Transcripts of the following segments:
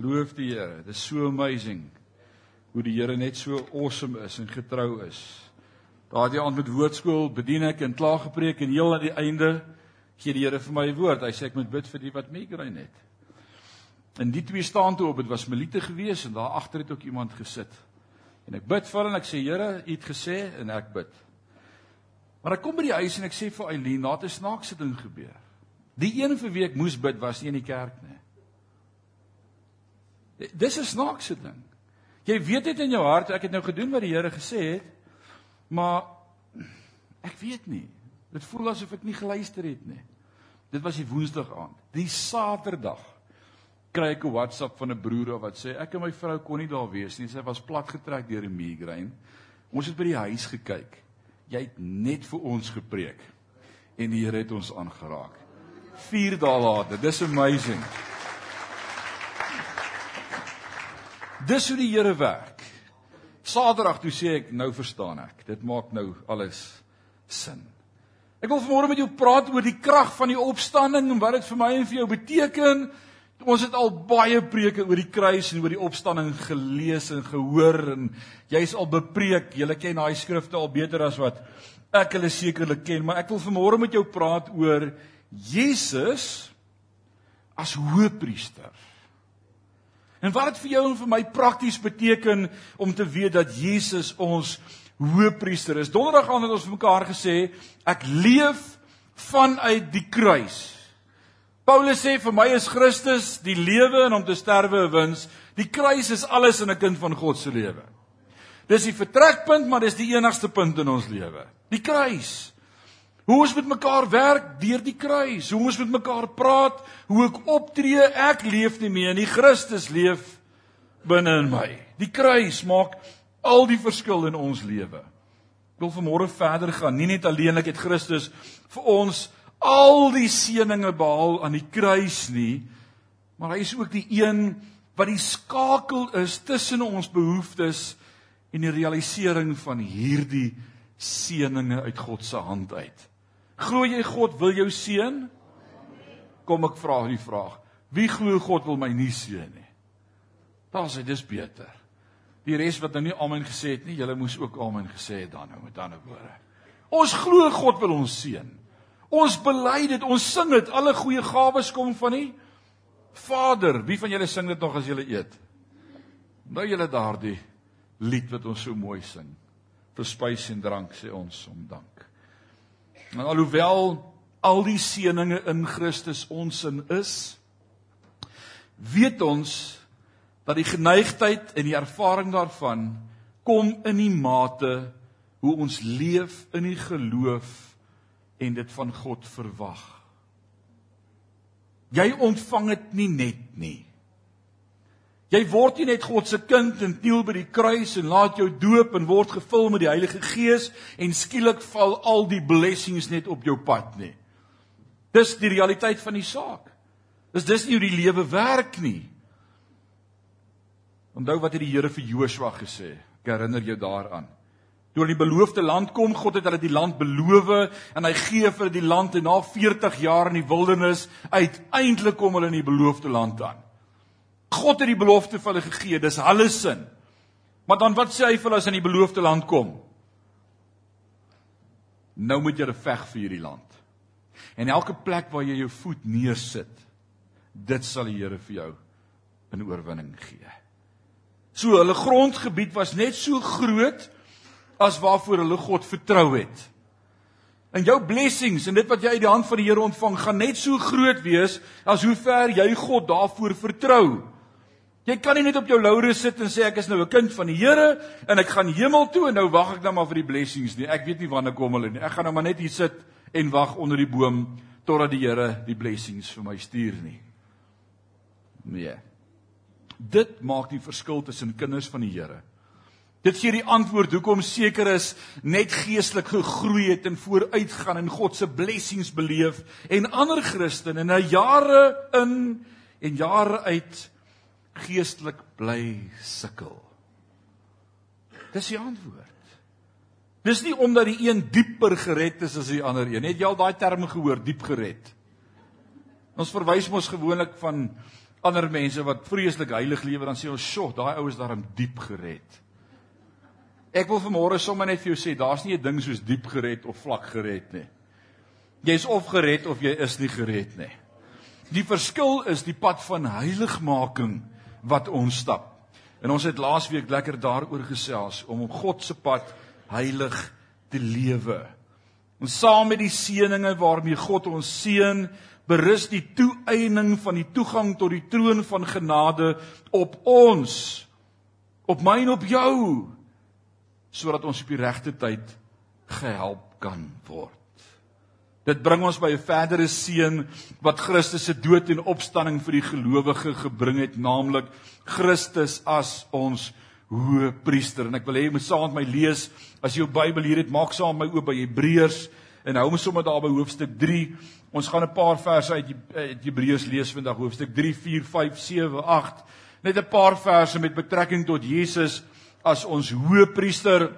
Loof die Here. Dit is so amazing hoe die Here net so awesome is en getrou is. Daardie aand met woordskool bedien ek en klaar gepreek en heel aan die einde gee die Here vir my 'n woord. Hy sê ek moet bid vir die wat migraine het. En die twee staan toe op. Dit was Melite gewees en daar agter het ook iemand gesit. En ek bid vir hulle en ek sê Here, U het gesê en ek bid. Maar ek kom by die huis en ek sê vir Eileen, het 'n snaakse ding gebeur. Die een vir wie ek moes bid was nie in die kerk nie. Dis 'n snaakse ding. Jy weet dit in jou hart, ek het nou gedoen wat die Here gesê het, maar ek weet nie. Dit voel asof ek nie geluister het nie. Dit was die Woensdag aand. Die Saterdag kry ek 'n WhatsApp van 'n broer wat sê ek en my vrou kon nie daar wees nie. Sy was platgetrek deur 'n migraine. Ons het by die huis gekyk. Jy het net vir ons gepreek en die Here het ons aangeraak. 4 dae later. Dis amazing. Dis hoe die Here werk. Saterdag toe sê ek, nou verstaan ek. Dit maak nou alles sin. Ek wil vanmôre met jou praat oor die krag van die opstanding en wat dit vir my en vir jou beteken. Ons het al baie preke oor die kruis en oor die opstanding gelees en gehoor en jy's al bepreek. Jy ken daai skrifte al beter as wat ek hulle sekerlik ken, maar ek wil vanmôre met jou praat oor Jesus as hoëpriester. En wat dit vir jou en vir my prakties beteken om te weet dat Jesus ons hoëpriester is. Donderdag aan het ons vir mekaar gesê, ek leef vanuit die kruis. Paulus sê vir my is Christus die lewe en om te sterwe 'n wins. Die kruis is alles in 'n kind van God se lewe. Dis die vertrekpunt, maar dis die enigste punt in ons lewe. Die kruis. Hoe ons met mekaar werk deur die kruis, hoe ons met mekaar praat, hoe ek optree, ek leef nie meer nie, Christus leef binne in my. Die kruis maak al die verskil in ons lewe. Ek wil vanmôre verder gaan. Nie net alleenlik het Christus vir ons al die seëninge behaal aan die kruis nie, maar hy is ook die een wat die skakel is tussen ons behoeftes en die realisering van hierdie seëninge uit God se hand uit. Glo jy God wil jou seën? Kom ek vra die vraag. Wie glo God wil my nie seën nie? Dan sê dis beter. Die res wat nou nie amen gesê het nie, julle moes ook amen gesê het dan nou met ander woorde. Ons glo God wil ons seën. Ons bely dit, ons sing dit. Alle goeie gawes kom van U Vader. Wie van julle sing dit nog as julle eet? Nou julle daardie lied wat ons so mooi sing. Vir spys en drank sê ons om dank. En alhoewel al die seëninge in Christus ons in is, weet ons dat die geneigtheid en die ervaring daarvan kom in die mate hoe ons leef in die geloof en dit van God verwag. Jy ontvang dit nie net nie. Jy word nie net God se kind en kniel by die kruis en laat jou doop en word gevul met die Heilige Gees en skielik val al die blessings net op jou pad nie. Dis die realiteit van die saak. Dis dis nie hoe die lewe werk nie. Onthou wat het die Here vir Joshua gesê? Ek herinner jou daaraan. Toe hulle in die beloofde land kom, God het hulle die land beloof en hy gee vir die land en na 40 jaar in die wildernis uiteindelik kom hulle in die beloofde land aan. God het die belofte vir hulle gegee, dis hulle sin. Maar dan wat sê hy vir hulle as in die beloofde land kom? Nou moet jy veg vir hierdie land. En elke plek waar jy jou voet neersit, dit sal die Here vir jou 'n oorwinning gee. So hulle grondgebied was net so groot as waarvoor hulle God vertrou het. En jou blessings en dit wat jy uit die hand van die Here ontvang, gaan net so groot wees as hoe ver jy God daarvoor vertrou. Jy kan nie net op jou laure sit en sê ek is nou 'n kind van die Here en ek gaan hemel toe en nou wag ek dan maar vir die blessings nie. Ek weet nie wanneer kom hulle nie. Ek gaan nou maar net hier sit en wag onder die boom totdat die Here die blessings vir my stuur nie. Nee. Dit maak die verskil tussen kinders van die Here. Dit gee die antwoord hoekom seker is net geestelik gegroei het en vooruitgaan en God se blessings beleef en ander Christene na jare in en jare uit geestelik bly sukkel? Dis die antwoord. Dis nie omdat die een dieper gered is as die ander een. Het jy al daai term gehoor, diep gered? Ons verwys mos gewoonlik van ander mense wat vreeslik heilig lewe dan sê ons, "Sjoe, daai ou is daarom diep gered." Ek wil vanmôre sommer net vir jou sê, daar's nie 'n ding soos diep gered of vlak gered nie. Jy's of gered of jy is nie gered nie. Die verskil is die pad van heiligmaking wat ons stap. En ons het laasweek lekker daaroor gesels om op God se pad heilig te lewe. En saam met die seëninge waarmee God ons seën, berus die toeëning van die toegang tot die troon van genade op ons, op my en op jou, sodat ons op die regte tyd gehelp kan word. Dit bring ons by 'n verdere seën wat Christus se dood en opstanding vir die gelowige gebring het, naamlik Christus as ons hoëpriester. En ek wil hê jy moet saam met my lees as jy jou Bybel hier het, maak saam met my oop by Hebreërs en hou ons sommer daar by hoofstuk 3. Ons gaan 'n paar verse uit Hebreërs lees vandag, hoofstuk 3, 4, 5, 7, 8. Net 'n paar verse met betrekking tot Jesus as ons hoëpriester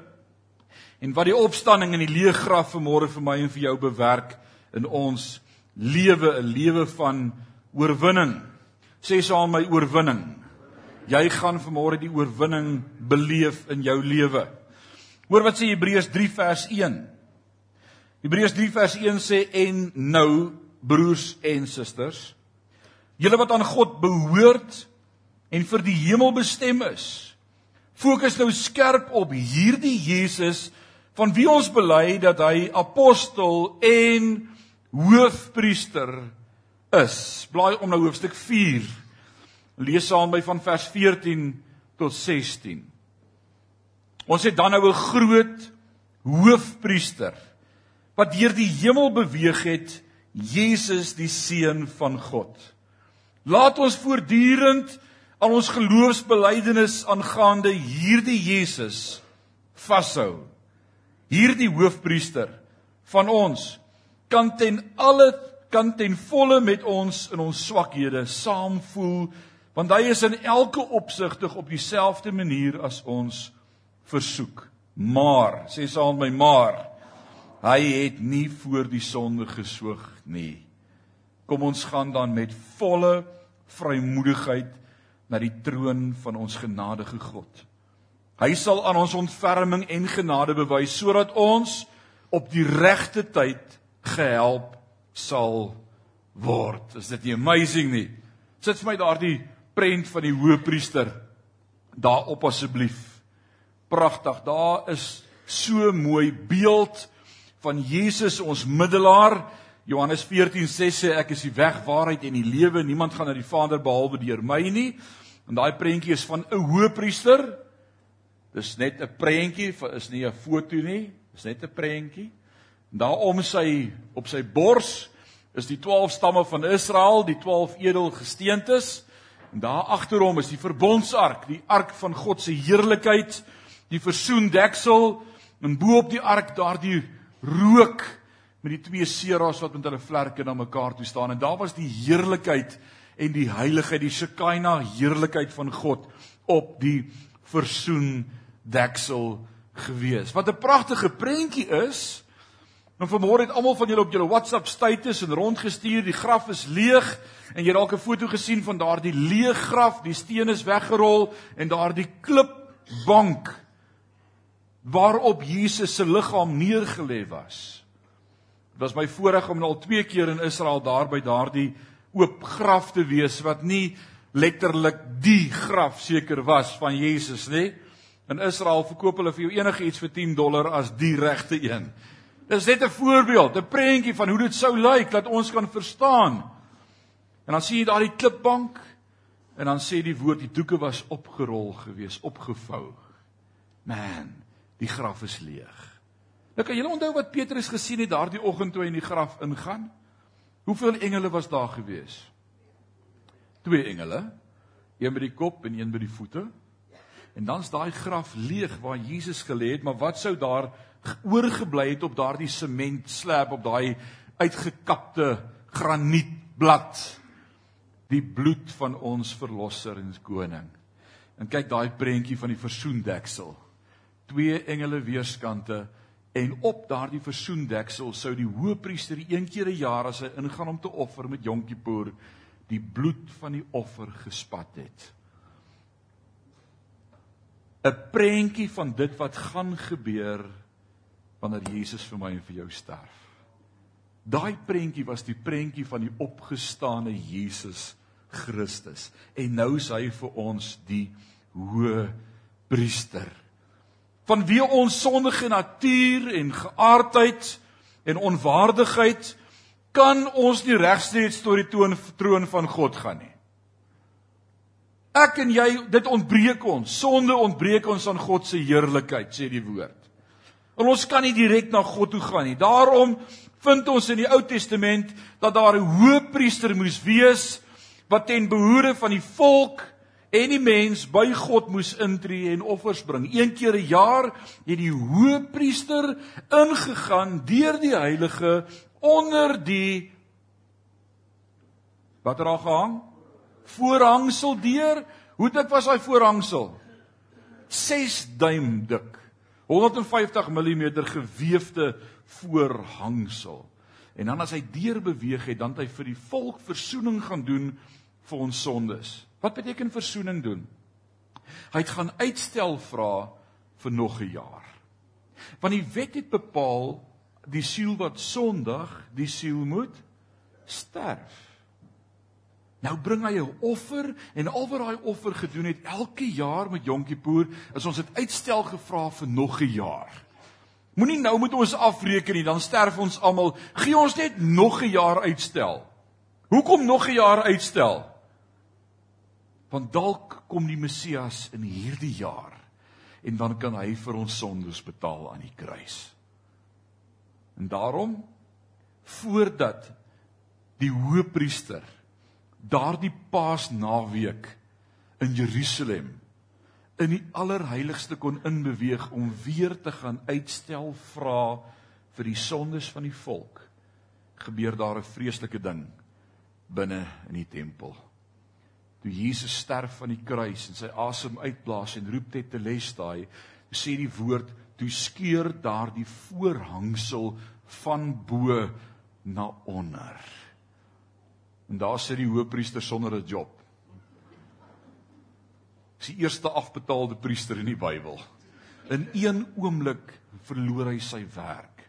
en wat die opstanding in die leë graf vanmôre vir my en vir jou bewerk in ons lewe, 'n lewe van oorwinning. Sê saam my oorwinning. Jy gaan vanmôre die oorwinning beleef in jou lewe. Hoor wat sê Hebreërs 3 vers 1. Hebreërs 3 vers 1 sê en nou broers en susters, julle wat aan God behoort en vir die hemel bestem is, fokus nou skerp op hierdie Jesus van wie ons bely dat hy apostel en hoofpriester is. Blaai om na hoofstuk 4. Lees saam by van vers 14 tot 16. Ons het dan nou 'n groot hoofpriester wat deur die hemel beweeg het, Jesus die seun van God. Laat ons voortdurend aan ons geloofsbelijdenis aangaande hierdie Jesus vashou hierdie hoofpriester van ons kan ten alle kan ten volle met ons in ons swakhede saamvoel want hy is in elke opsigtig op dieselfde manier as ons versoek. Maar sê saam my maar hy het nie voor die sonde gesoog nie. Kom ons gaan dan met volle vrymoedigheid na die troon van ons genadige God Hy sal aan ons ontferming en genade bewys sodat ons op die regte tyd gehelp sal word. Is dit nie amazing nie? Sit vir my daardie prent van die hoëpriester daarop asseblief. Pragtig. Daar is so mooi beeld van Jesus ons middelaar. Johannes 14:6 sê ek is die weg, waarheid en die lewe. Niemand gaan na die Vader behalwe deur my nie. En daai prentjie is van 'n hoëpriester Dis net 'n prentjie, is nie 'n foto nie, dis net 'n prentjie. Daarom sy op sy bors is die 12 stamme van Israel, die 12 edelgesteentes. En daar agter hom is die verbondsark, die ark van God se heerlikheid, die versoendeksel en bo op die ark daardie rook met die twee seras wat met hulle vlerke na mekaar toe staan en daar was die heerlikheid en die heiligheid, die Shekinah heerlikheid van God op die versoen deksel gewees. Wat 'n pragtige prentjie is. En vanmôre het almal van julle op julle WhatsApp status en rondgestuur, die graf is leeg en jy dalk 'n foto gesien van daardie leë graf, die steen is weggerol en daardie klipbank waarop Jesus se liggaam neergelê was. Dit was my voorreg om al twee keer in Israel daar by daardie oop graf te wees wat nie letterlik die graf seker was van Jesus nie. In Israel verkoop hulle vir jou enigiets vir 10 dollar as die regte een. Dis net 'n voorbeeld, 'n prentjie van hoe dit sou lyk dat ons kan verstaan. En dan sien jy daardie klipbank en dan sê die woord die doeke was opgerol gewees, opgevou. Man, die graf is leeg. Nou kan julle onthou wat Petrus gesien het daardie oggend toe hy in die graf ingaan? Hoeveel engele was daar gewees? Twee engele, een by die kop en een by die voete. En dan's daai graf leeg waar Jesus gelê het, maar wat sou daar oorgebly het op daardie sementslab op daai uitgekapte granietblad? Die bloed van ons verlosser en koning. En kyk daai prentjie van die versoendeksel. Twee engele weerskante en op daardie versoendeksel sou die hoëpriester een keer 'n jaar as hy ingaan om te offer met Jom Kippur die bloed van die offer gespat het. 'n Prentjie van dit wat gaan gebeur wanneer Jesus vir my en vir jou sterf. Daai prentjie was die prentjie van die opgestane Jesus Christus en nou is hy vir ons die hoë priester van wie ons sondige natuur en geaardheid en onwaardigheid kan ons nie regsteeds tot die toon troon van God gaan nie. Ek en jy, dit ontbreek ons. Sonde ontbreek ons aan God se heerlikheid, sê die woord. En ons kan nie direk na God toe gaan nie. Daarom vind ons in die Ou Testament dat daar 'n hoëpriester moes wees wat ten behoore van die volk en die mens by God moes intree en offers bring. Een keer 'n jaar het die hoëpriester ingegaan deur die heilige onder die wat er al gehang voorhangsel deur. Hoe dik was daai voorhangsel? 6 duim dik. 150 mm gewefte voorhangsel. En dan as hy deur beweeg het, dan het hy vir die volk verzoening gaan doen vir ons sondes. Wat beteken verzoening doen? Hy het gaan uitstel vra vir nog 'n jaar. Want die wet het bepaal die siel wat sondig, die siel moet sterf. Nou bring hy 'n offer en al wat daai offer gedoen het elke jaar met Yom Kippur, is ons het uitstel gevra vir nog 'n jaar. Moenie nou met ons afreken nie, dan sterf ons almal. Gee ons net nog 'n jaar uitstel. Hoekom nog 'n jaar uitstel? want dalk kom die Messias in hierdie jaar en dan kan hy vir ons sondes betaal aan die kruis. En daarom voordat die hoëpriester daardie Paasnaweek in Jerusalem in die allerheiligste kon inbeweeg om weer te gaan uitstel vra vir die sondes van die volk gebeur daar 'n vreeslike ding binne in die tempel. Toe Jesus sterf aan die kruis en sy asem uitblaas en roep dit te les daai sê die woord toe skeur daardie voorhangsel van bo na onder en daar sit die hoëpriester sonder 'n job is die eerste afbetaalde priester in die Bybel in een oomblik verloor hy sy werk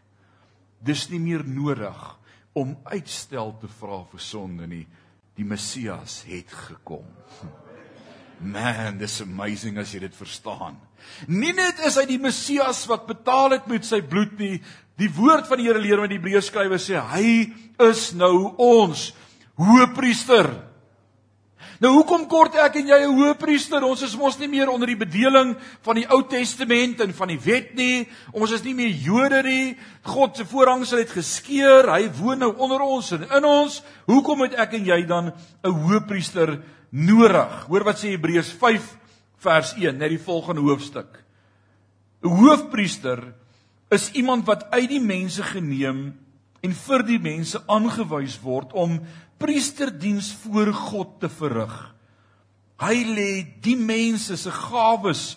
dis nie meer nodig om uitstel te vra vir sonde nie die Messias het gekom. Man, this amazing as jy dit verstaan. Nie net is hy die Messias wat betaal het met sy bloed nie. Die woord van die Here leer met die Hebreërskrywer sê hy is nou ons hoëpriester. Nou hoekom kort ek en jy 'n hoëpriester? Ons is mos nie meer onder die bedeling van die Ou Testament en van die wet nie. Ons is nie meer Jode nie. God se voorhangsel het geskeur. Hy woon nou onder ons en in ons. Hoekom het ek en jy dan 'n hoëpriester nodig? Hoor wat sê Hebreërs 5 vers 1, net die volgende hoofstuk. 'n Hoofpriester is iemand wat uit die mense geneem en vir die mense aangewys word om priesterdiens voor God te verrig. Hy lê die mense se gawes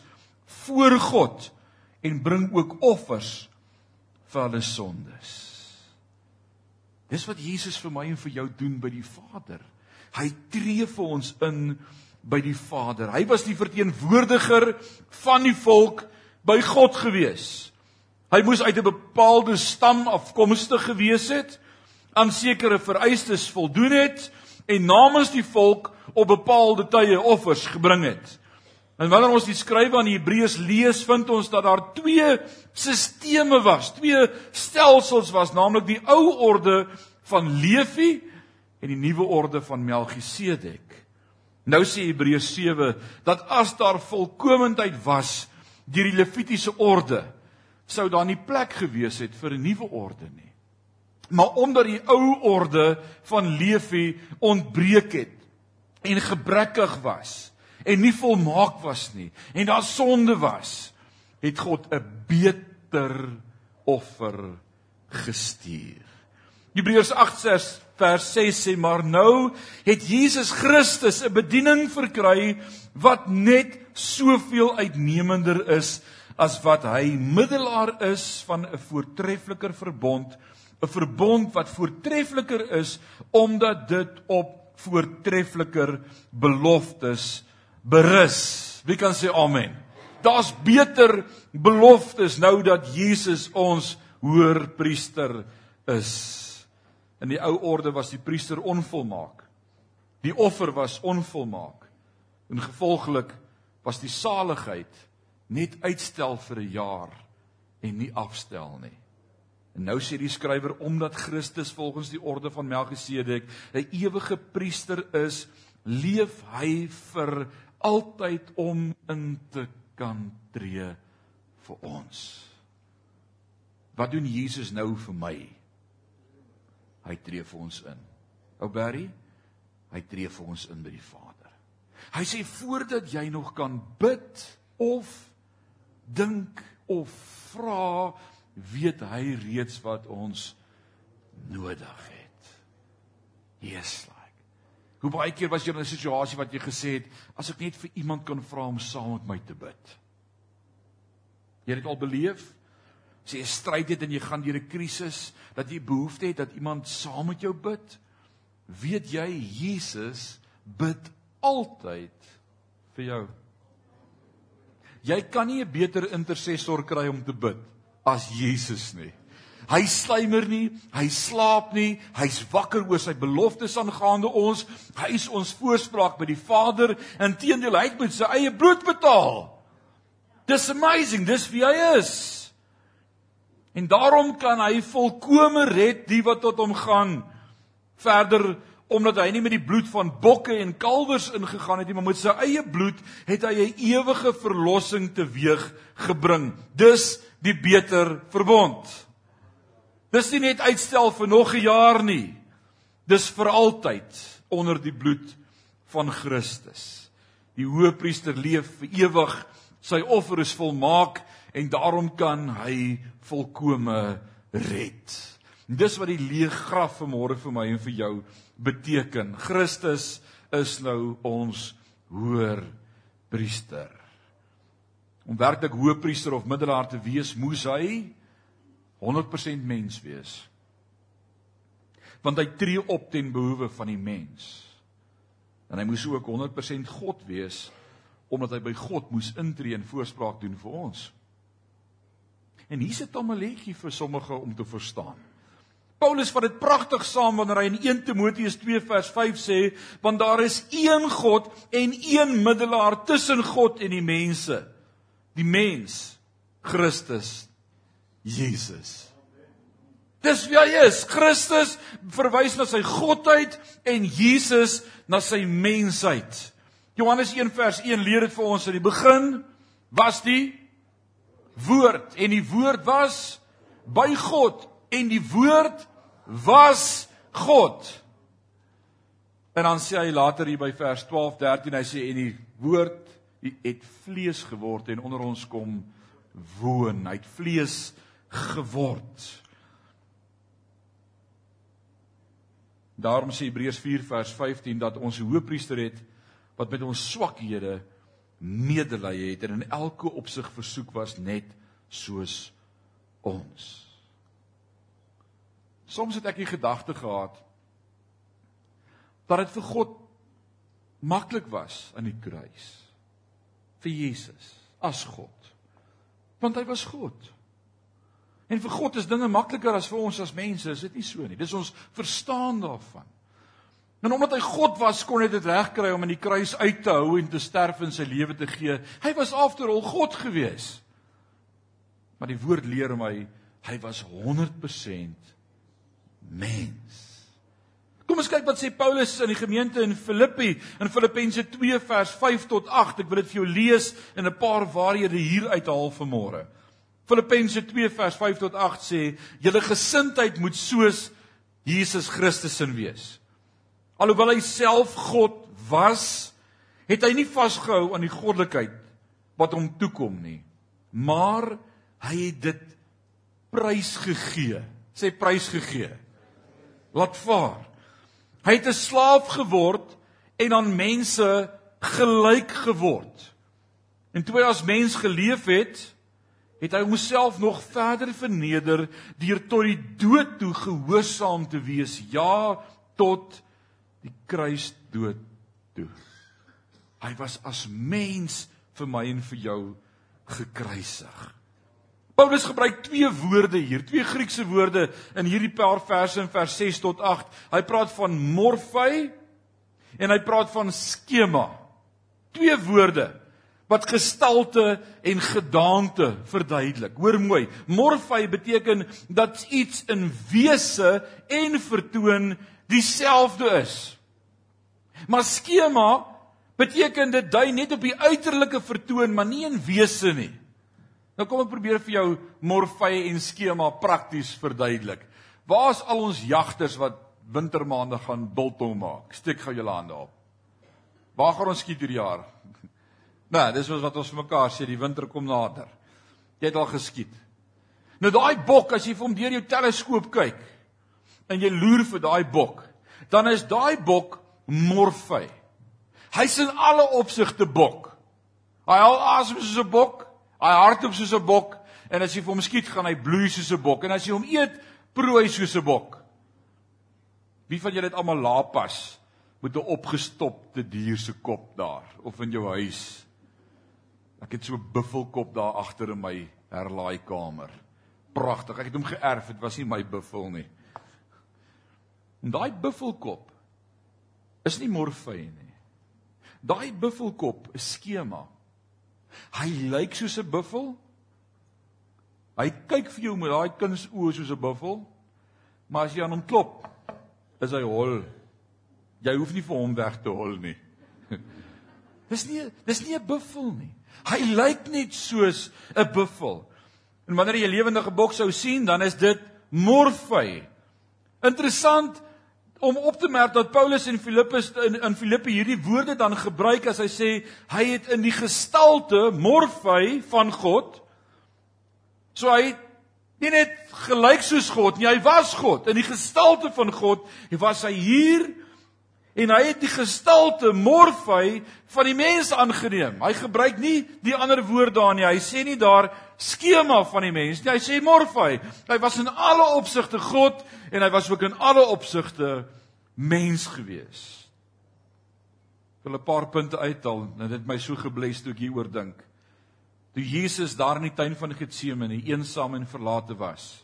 voor God en bring ook offers vir hulle sondes. Dis wat Jesus vir my en vir jou doen by die Vader. Hy tree vir ons in by die Vader. Hy was die verteenwoordiger van die volk by God gewees. Hy moes uit 'n bepaalde stam afkomstig gewees het aan sekere vereistes voldoen het en namens die volk op bepaalde tye offers gebring het. En wanneer ons die skrywe aan die Hebreërs lees, vind ons dat daar twee stelsels was, twee stelsels was, naamlik die ou orde van Levi en die nuwe orde van Melchisedek. Nou sê Hebreërs 7 dat as daar volkomendheid was deur die Levitiese orde, sou daar nie plek gewees het vir 'n nuwe orde nie. Maar omdat die ou orde van Levi ontbreek het en gebrekkig was en nie volmaak was nie en daar sonde was, het God 'n beter offer gestuur. Hebreërs 8 vers 6 sê maar nou het Jesus Christus 'n bediening verkry wat net soveel uitnemender is as wat hy middelaar is van 'n voortreffeliker verbond 'n verbond wat voortreffeliker is omdat dit op voortreffliker beloftes berus. Wie kan sê amen? Daar's beter beloftes nou dat Jesus ons hoërpriester is. In die ou orde was die priester onvolmaak. Die offer was onvolmaak. En gevolglik was die saligheid net uitstel vir 'n jaar en nie afstel nie. En nou sê die skrywer omdat Christus volgens die orde van Melchisedek 'n ewige priester is, leef hy vir altyd om in te kan tree vir ons. Wat doen Jesus nou vir my? Hy tree vir ons in. Ou Barry, hy tree vir ons in by die Vader. Hy sê voordat jy nog kan bid of dink of vra weet hy reeds wat ons nodig het. Jesus like. Hoe baie keer was jy in 'n situasie wat jy gesê het as ek net vir iemand kan vra om saam met my te bid. Jy het dit al beleef? As jy 'n stryd het en jy gaan deur 'n krisis, dat jy behoefte het dat iemand saam met jou bid, weet jy Jesus bid altyd vir jou. Jy kan nie 'n beter intercessor kry om te bid as Jesus nie. Hy sluimer nie, hy slaap nie, hy's wakker oor sy beloftes aangaande ons. Hy is ons voorspraak by die Vader. Inteendeel, hy het met sy eie bloed betaal. Dis amazing, dis wie hy is. En daarom kan hy volkome red die wat tot hom gaan. Verder omdat hy nie met die bloed van bokke en kalwers ingegaan het nie, maar met sy eie bloed het hy 'n ewige verlossing teweeg gebring. Dis die beter verbond. Dis nie net uitstel vir nog 'n jaar nie. Dis vir altyd onder die bloed van Christus. Die hoëpriester leef vir ewig. Sy offer is volmaak en daarom kan hy volkome red. Dis wat die leë graf vanmôre vir my en vir jou beteken. Christus is nou ons hoër priester om werklik hoëpriester of middelaar te wees, moes hy 100% mens wees. Want hy tree op ten behoewe van die mens. En hy moes ook 100% God wees omdat hy by God moes intree en voorspraak doen vir ons. En hier sit 'n maletjie vir sommige om te verstaan. Paulus vat dit pragtig saam wanneer hy in 1 Timoteus 2 vers 5 sê, want daar is een God en een middelaar tussen God en die mense, die mens Christus Jesus. Dis wie hy is. Christus verwys na sy godheid en Jesus na sy mensheid. Johannes 1 vers 1 leer dit vir ons in die begin was die woord en die woord was by God en die woord was God. En dan sê hy later hier by vers 12 13 hy sê en die woord het vlees geword en onder ons kom woon. Hy het vlees geword. Daarom sê Hebreërs 4 vers 15 dat ons 'n hoëpriester het wat met ons swakhede medelee het en in elke opsig versoek was net soos ons. Soms het ek die gedagte gehad dat dit vir God maklik was aan die kruis vir Jesus as God. Want hy was God. En vir God is dinge makliker as vir ons as mense, is dit nie so nie. Dis ons verstaan daarvan. En omdat hy God was, kon hy dit regkry om aan die kruis uit te hou en te sterf en sy lewe te gee. Hy was afterall God gewees. Maar die woord leer my hy was 100% mens. Kom ons kyk wat sê Paulus in die gemeente in Filippi in Filippense 2 vers 5 tot 8. Ek wil dit vir jou lees en 'n paar waarhede hier uithaal vanmôre. Filippense 2 vers 5 tot 8 sê: "Julle gesindheid moet soos Jesus Christus in wees. Alhoewel hy self God was, het hy nie vasgehou aan die goddelikheid wat hom toekom nie, maar hy het dit prys gegee. Sê prys gegee. Laat vaar. Hy het 'n slaaf geword en aan mense gelyk geword. En toe hy as mens geleef het, het hy homself nog verder verneder deur tot die dood toe gehoorsaam te wees ja tot die kruisdood toe. Hy was as mens vir my en vir jou gekruisig. Paulus gebruik twee woorde hier, twee Griekse woorde in hierdie paar verse in vers 6 tot 8. Hy praat van morphai en hy praat van skema. Twee woorde wat gestalte en gedaante verduidelik. Hoor mooi, morphai beteken dat iets in wese en vertoon dieselfde is. Maar skema beteken dit dui net op die uiterlike vertoon, maar nie in wese nie. Nou kom ek probeer vir jou morfye en skema prakties verduidelik. Waar is al ons jagters wat wintermaande gaan biltong maak? Steek gou julle hande op. Waar gaan ons skiet hierdie jaar? Nee, dis wat ons vir mekaar sê, die winter kom nader. Jy het al geskiet. Nou daai bok, as jy vir hom deur jou teleskoop kyk en jy loer vir daai bok, dan is daai bok morfy. Hy's in alle opsigte bok. Hy haal asem soos 'n bok, hy hardloop soos 'n bok en as jy vir hom skiet, gaan hy bloei soos 'n bok en as jy hom eet, prooi soos 'n bok. Wie van julle het almal laapas met 'n opgestopte dier se kop daar of in jou huis? Ek het so 'n buffelkop daar agter in my herlaai kamer. Pragtig. Ek het hom geërf. Dit was nie my buffel nie. En daai buffelkop is nie morfyn nie. Daai buffelkop is skema. Hy lyk soos 'n buffel. Hy kyk vir jou met daai kunsoë soos 'n buffel. Maar as jy aan hom klop, is hy hol. Jy hoef nie vir hom weg te hol nie. Dis nie dis nie 'n buffel nie. Hy lyk net soos 'n buffel. En wanneer jy 'n lewendige bok sou sien, dan is dit morfy. Interessant, om op te merk dat Paulus in Filippus in, in Filippe hierdie woorde dan gebruik as hy sê hy het in die gestalte morfy van God. So hy nie net gelyk soos God nie, hy was God in die gestalte van God. Hy was hy hier en hy het die gestalte morfy van die mens aangeneem. Hy gebruik nie die ander woord daar nie. Hy sê nie daar skema van die mens nie. Hy sê morfy. Hy was in alle opsigte God en hy was ook in alle opsigte mens gewees. Ek wil 'n paar punte uithaal. Dit my so gebless toe ek hieroor dink. Toe Jesus daar in die tuin van Getsemane eensaam en verlate was,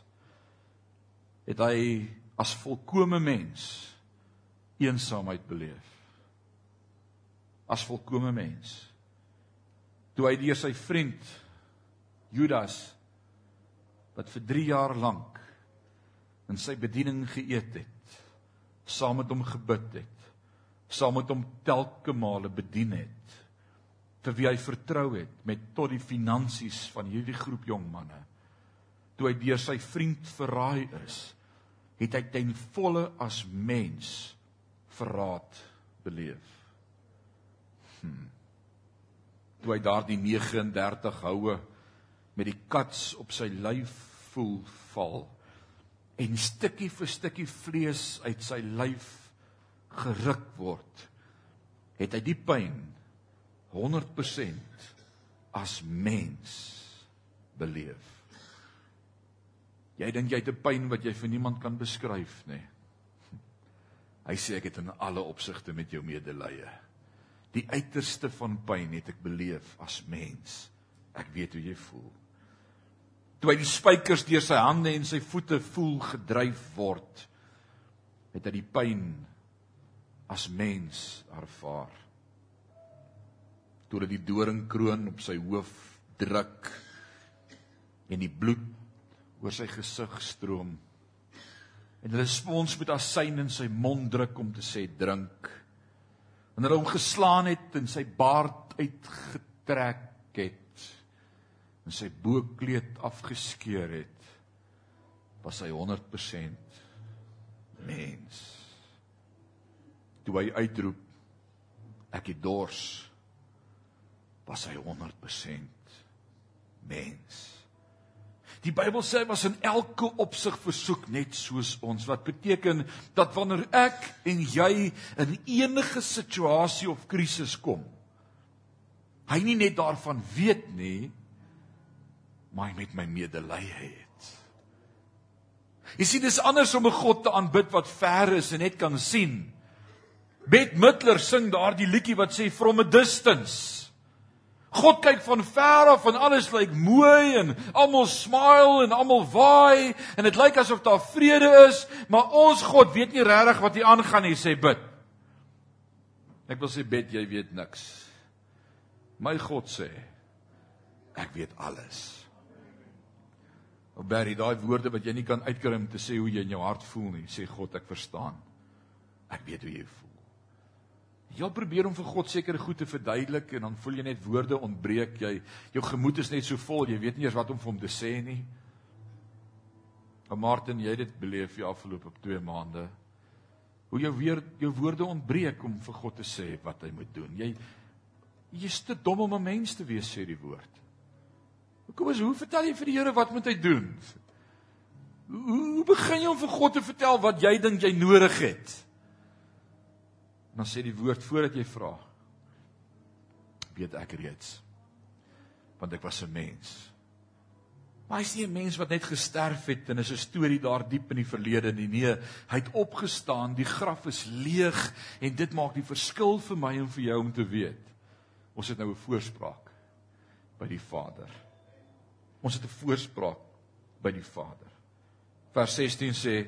het hy as volkomme mens eensaamheid beleef. As volkomme mens. Toe hy deur sy vriend Judas wat vir 3 jaar lank in sy bediening geëet het, saam met hom gebid het, saam met hom telke male bedien het, vir wie hy vertrou het met tot die finansies van hierdie groep jong manne. Toe hy deur sy vriend verraai is, het hy ten volle as mens verraad beleef. Hm. Toe hy daardie 39 houe met die kats op sy lyf voel val en stukkie vir stukkie vlees uit sy lyf geruk word, het hy die pyn 100% as mens beleef. Jy dink jy het 'n pyn wat jy vir niemand kan beskryf nie. Hy sê ek het in alle opsigte met jou medelee. Die uiterste van pyn het ek beleef as mens. Ek weet hoe jy voel. Toe hy die spykers deur sy hande en sy voete voel gedryf word, het hy die pyn as mens ervaar. Toe hy die doringkroon op sy hoof druk en die bloed oor sy gesig stroom, en hulle spons met asyn in sy mond druk om te sê drink. En hulle hom geslaan het en sy baard uitgetrek het en sy bokkleed afgeskeur het, was hy 100% mens. Toe hy uitroep ek het dors, was hy 100% mens. Die Bybel sê hy was in elke opsig versoek net soos ons wat beteken dat wanneer ek en jy in enige situasie of krisis kom hy nie net daarvan weet nie maar hy met my medelee het. Jy sien dis anders om 'n God te aanbid wat ver is en net kan sien Bette Midler sing daardie liedjie wat sê from a distance. God kyk van ver af en alles lyk mooi en almal smile en almal waai en dit lyk asof daar vrede is, maar ons God weet nie regtig wat hier aangaan nie, sê bid. Ek wil sê bid, jy weet niks. My God sê ek weet alles. Ou Barry, daai woorde wat jy nie kan uitkry om te sê hoe jy in jou hart voel nie, sê God, ek verstaan. Ek weet hoe jy voel. Jy probeer om vir God sekere goed te verduidelik en dan voel jy net woorde ontbreek. Jy jou gemoed is net so vol, jy weet nie eers wat om vir hom te sê nie. Maar Martin, jy het dit beleef die afgelope 2 maande. Hoe jou weer jou woorde ontbreek om vir God te sê wat hy moet doen. Jy jy's te dom om 'n mens te wees, sê die woord. Kom ons, hoe vertel jy vir die Here wat moet hy doen? Hoe, hoe begin jy om vir God te vertel wat jy dink jy nodig het? En dan sê die woord voordat jy vra, weet ek reeds. Want ek was 'n mens. Maar hy's nie 'n mens wat net gesterf het en is 'n storie daar diep in die verlede nie. Nee, hy het opgestaan, die graf is leeg en dit maak die verskil vir my en vir jou om te weet. Ons het nou 'n voorspraak by die Vader. Ons het 'n voorspraak by die Vader. Vers 16 sê: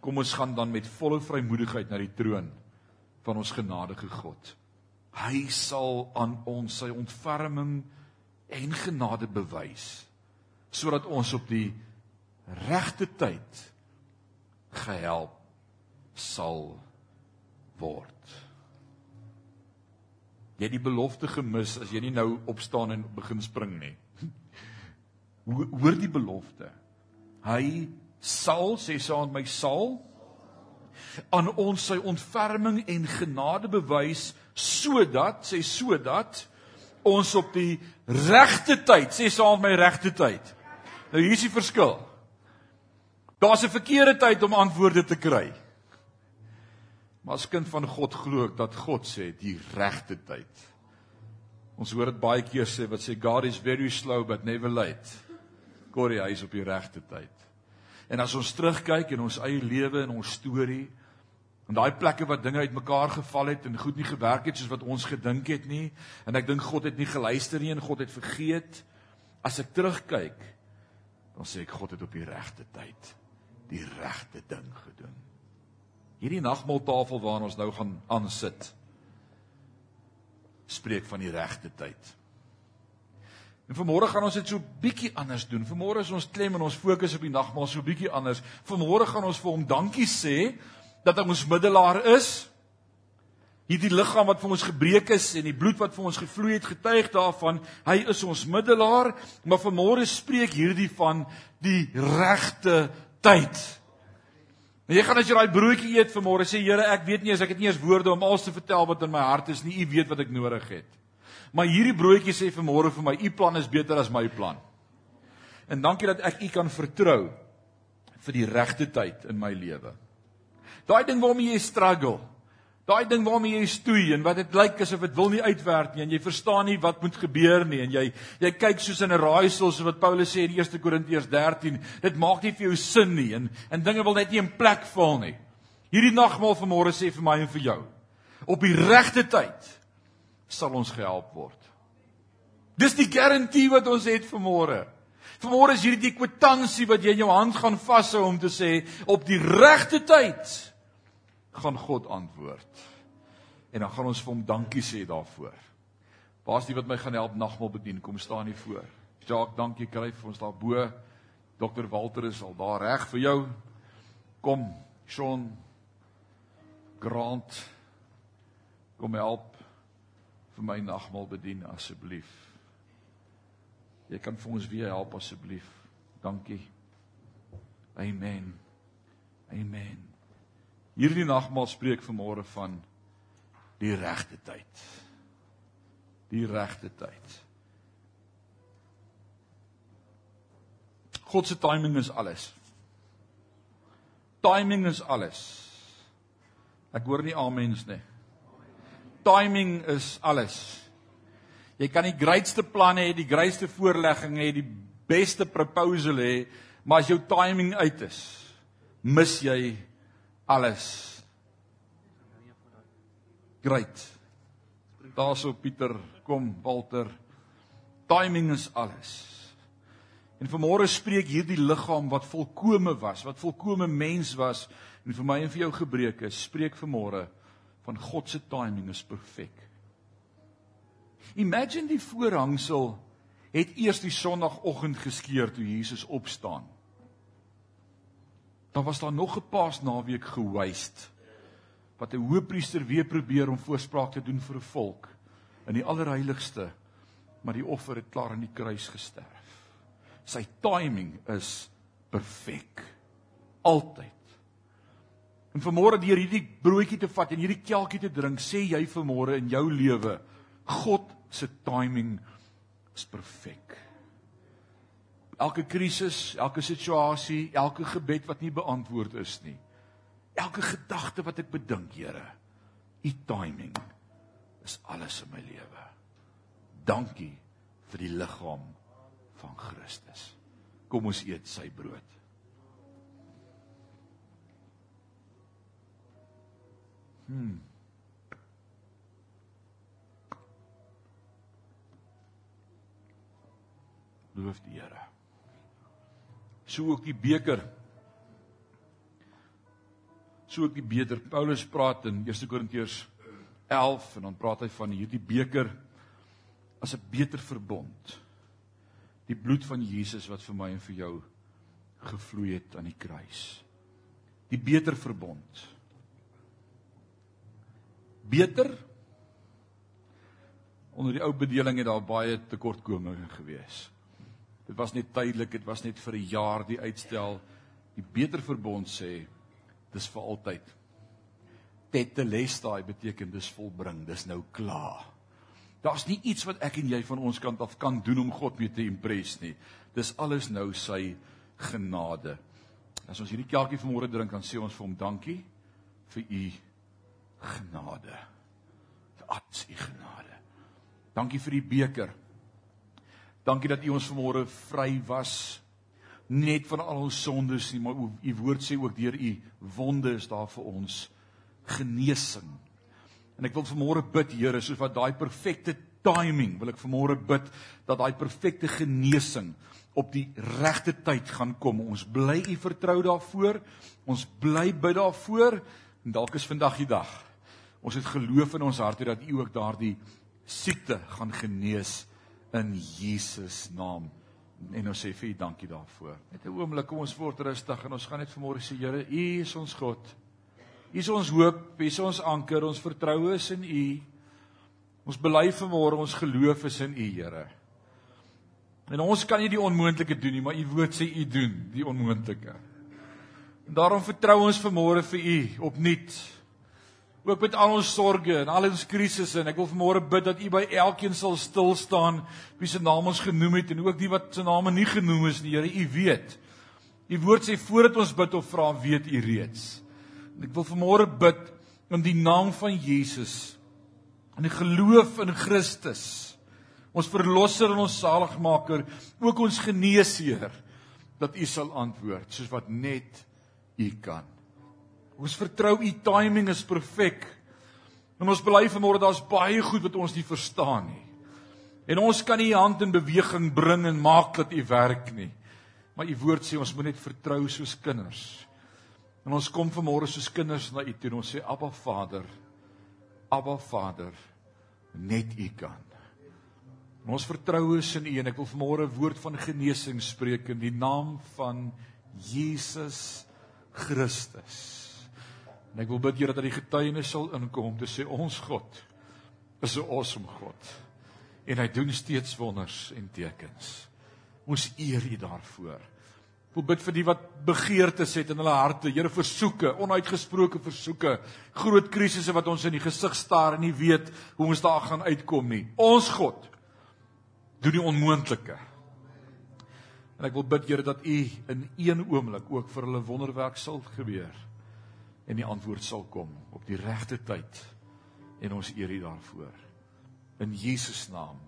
Kom ons gaan dan met volle vrymoedigheid na die troon van ons genadige God. Hy sal aan ons sy ontferming en genade bewys sodat ons op die regte tyd gehelp sal word. Jy het die belofte gemis as jy nie nou opstaan en begin spring nie. Hoor die belofte. Hy sal sê saam met my sal aan ons sy ontferming en genade bewys sodat sê sodat ons op die regte tyd sê saam my regte tyd. Nou hier is die verskil. Daar's 'n verkeerde tyd om antwoorde te kry. Maar as kind van God glo ek dat God sê die regte tyd. Ons hoor dit baie keer sê wat sê God is very slow but never late. God hy is op die regte tyd. En as ons terugkyk in ons eie lewe en ons storie en daai plekke wat dinge uitmekaar geval het en goed nie gewerk het soos wat ons gedink het nie en ek dink God het nie geluister nie en God het vergeet as ek terugkyk dan sê ek God het op die regte tyd die regte ding gedoen. Hierdie nagmaaltafel waarna ons nou gaan aansit spreek van die regte tyd. En vanmôre gaan ons dit so bietjie anders doen. Vanmôre is ons klem en ons fokus op die nagmaal so bietjie anders. Vanmôre gaan ons vir hom dankie sê dat hy ons middelaar is. Hierdie liggaam wat vir ons gebreek is en die bloed wat vir ons gevloei het getuig daarvan, hy is ons middelaar, maar vanmôre spreek hierdie van die regte tyd. En jy gaan as jy daai broodjie eet vanmôre sê Here, ek weet nie as ek het nie eens woorde om alles te vertel wat in my hart is nie. U weet wat ek nodig het. Maar hierdie broodjie sê vanmôre vir my, u plan is beter as my plan. En dankie dat ek u kan vertrou vir die regte tyd in my lewe. Daai ding waarmee jy struggle. Daai ding waarmee jy stoei en wat dit lyk asof dit wil nie uitwerk nie en jy verstaan nie wat moet gebeur nie en jy jy kyk soos in 'n raaisel soos wat Paulus sê in 1 Korintiërs 13, dit maak nie vir jou sin nie en en dinge wil net nie in plek val nie. Hierdie nagmaal vanmôre sê vir my en vir jou op die regte tyd sal ons gehelp word. Dis die garantie wat ons het vir môre. Vir môre is hierdie die kwitansie wat jy in jou hand gaan vashou om te sê op die regte tyd gaan God antwoord. En dan gaan ons vir hom dankie sê daarvoor. Waar's die wat my gaan help nagmaal bedien? Kom staan hier voor. Jacques, dankie kry vir ons daar bo. Dr Walter is al daar reg vir jou. Kom, Sean Grant. Kom help vir my nagmaal bedien asseblief. Jy kan vir ons weer help asseblief. Dankie. Amen. Amen. Hierdie nagmaal spreek vanmôre van die regte tyd. Die regte tyd. God se timing is alles. Timing is alles. Ek hoor nie amens nie timing is alles. Jy kan die grootste planne hê, die grootste voorlegging hê, die beste proposal hê, maar as jou timing uit is, mis jy alles. Great. Daarso Pieter, kom Walter. Timing is alles. En vanmôre spreek hierdie liggaam wat volkome was, wat volkome mens was en vir my en vir jou gebreek is, spreek vanmôre van God se timing is perfek. Imagine die voorhangsel het eers die sonoggend geskeur toe Jesus opstaan. Dan was daar nog 'n Paasnaweek gewaste wat 'n hoëpriester weer probeer om voorspraak te doen vir 'n volk in die allerheiligste, maar die offer het klaar aan die kruis gesterf. Sy timing is perfek. Altyd. En vanmôre deur hierdie broodjie te vat en hierdie kelkie te drink, sê jy vanmôre in jou lewe, God se timing is perfek. Elke krisis, elke situasie, elke gebed wat nie beantwoord is nie. Elke gedagte wat ek bedink, Here, u timing is alles in my lewe. Dankie vir die liggaam van Christus. Kom ons eet sy brood. Hmm. Loof die Here. So ook die beker. So ook die beker. Paulus praat in 1 Korintiërs 11 en dan praat hy van hierdie beker as 'n beter verbond. Die bloed van Jesus wat vir my en vir jou gevloei het aan die kruis. Die beter verbond. Beter onder die ou bedeling het daar baie tekortkominge gewees. Dit was net tydelik, dit was net vir 'n jaar die uitstel. Die beter verbond sê dis vir altyd. Tetelestai beteken dis volbring, dis nou klaar. Daar's nie iets wat ek en jy van ons kant af kan doen om God mee te impress nie. Dis alles nou sy genade. As ons hierdie kelkie vanmôre drink, dan sê ons vir hom dankie vir u genade. Vir ats u genade. Dankie vir die beker. Dankie dat U ons vanmôre vry was net van al ons sondes nie, maar U woord sê ook deur U wonde is daar vir ons genesing. En ek wil vanmôre bid Here, soos wat daai perfekte timing, wil ek vanmôre bid dat daai perfekte genesing op die regte tyd gaan kom. Ons bly U vertrou daarvoor. Ons bly bid daarvoor en dalk is vandag die dag. Ons het geloof in ons harte dat U ook daardie siekte gaan genees in Jesus naam. En ons sê vir U dankie daarvoor. Net 'n oomblik kom ons word rustig en ons gaan net vanmôre sê Here, U is ons God. U is ons hoop, U is ons anker, ons vertroue is in U. Ons bely vanmôre ons geloof is in U, Here. En ons kan nie die onmoontlike doen nie, maar U woord sê U doen die onmoontlike. En daarom vertrou ons vanmôre vir U opnuut ook met al ons sorges en al ons krisisse en ek wil vanmôre bid dat U by elkeen sal stil staan wie se naam ons genoem het en ook die wat se name nie genoem is nie Here U weet. U woord sê voordat ons bid of vra weet U reeds. En ek wil vanmôre bid in die naam van Jesus in die geloof in Christus ons verlosser en ons saligmaker ook ons geneesheer dat U sal antwoord soos wat net U kan. Ons vertrou u timing is perfek. En ons bely vanmôre daar's baie goed wat ons nie verstaan nie. En ons kan nie hand in beweging bring en maak dat u werk nie. Maar u woord sê ons moet net vertrou soos kinders. En ons kom vanmôre soos kinders na u toe en ons sê Abba Vader. Abba Vader, net u kan. En ons vertrou is in u en ek wil vanmôre 'n woord van genesing spreek in die naam van Jesus Christus. En ek wil bid Here dat die getuienis sal inkom om te sê ons God is 'n awesome God. En hy doen steeds wonders en tekens. Ons eer U daarvoor. Ek wil bid vir die wat begeertes het in hulle harte, Here versoeke, onuitgesproke versoeke, groot krisisse wat ons in die gesig staar en nie weet hoe ons daar gaan uitkom nie. Ons God doen die onmoontlike. En ek wil bid Here dat U in een oomblik ook vir hulle wonderwerk sal gebeur en die antwoord sal kom op die regte tyd en ons eer U daarvoor. In Jesus naam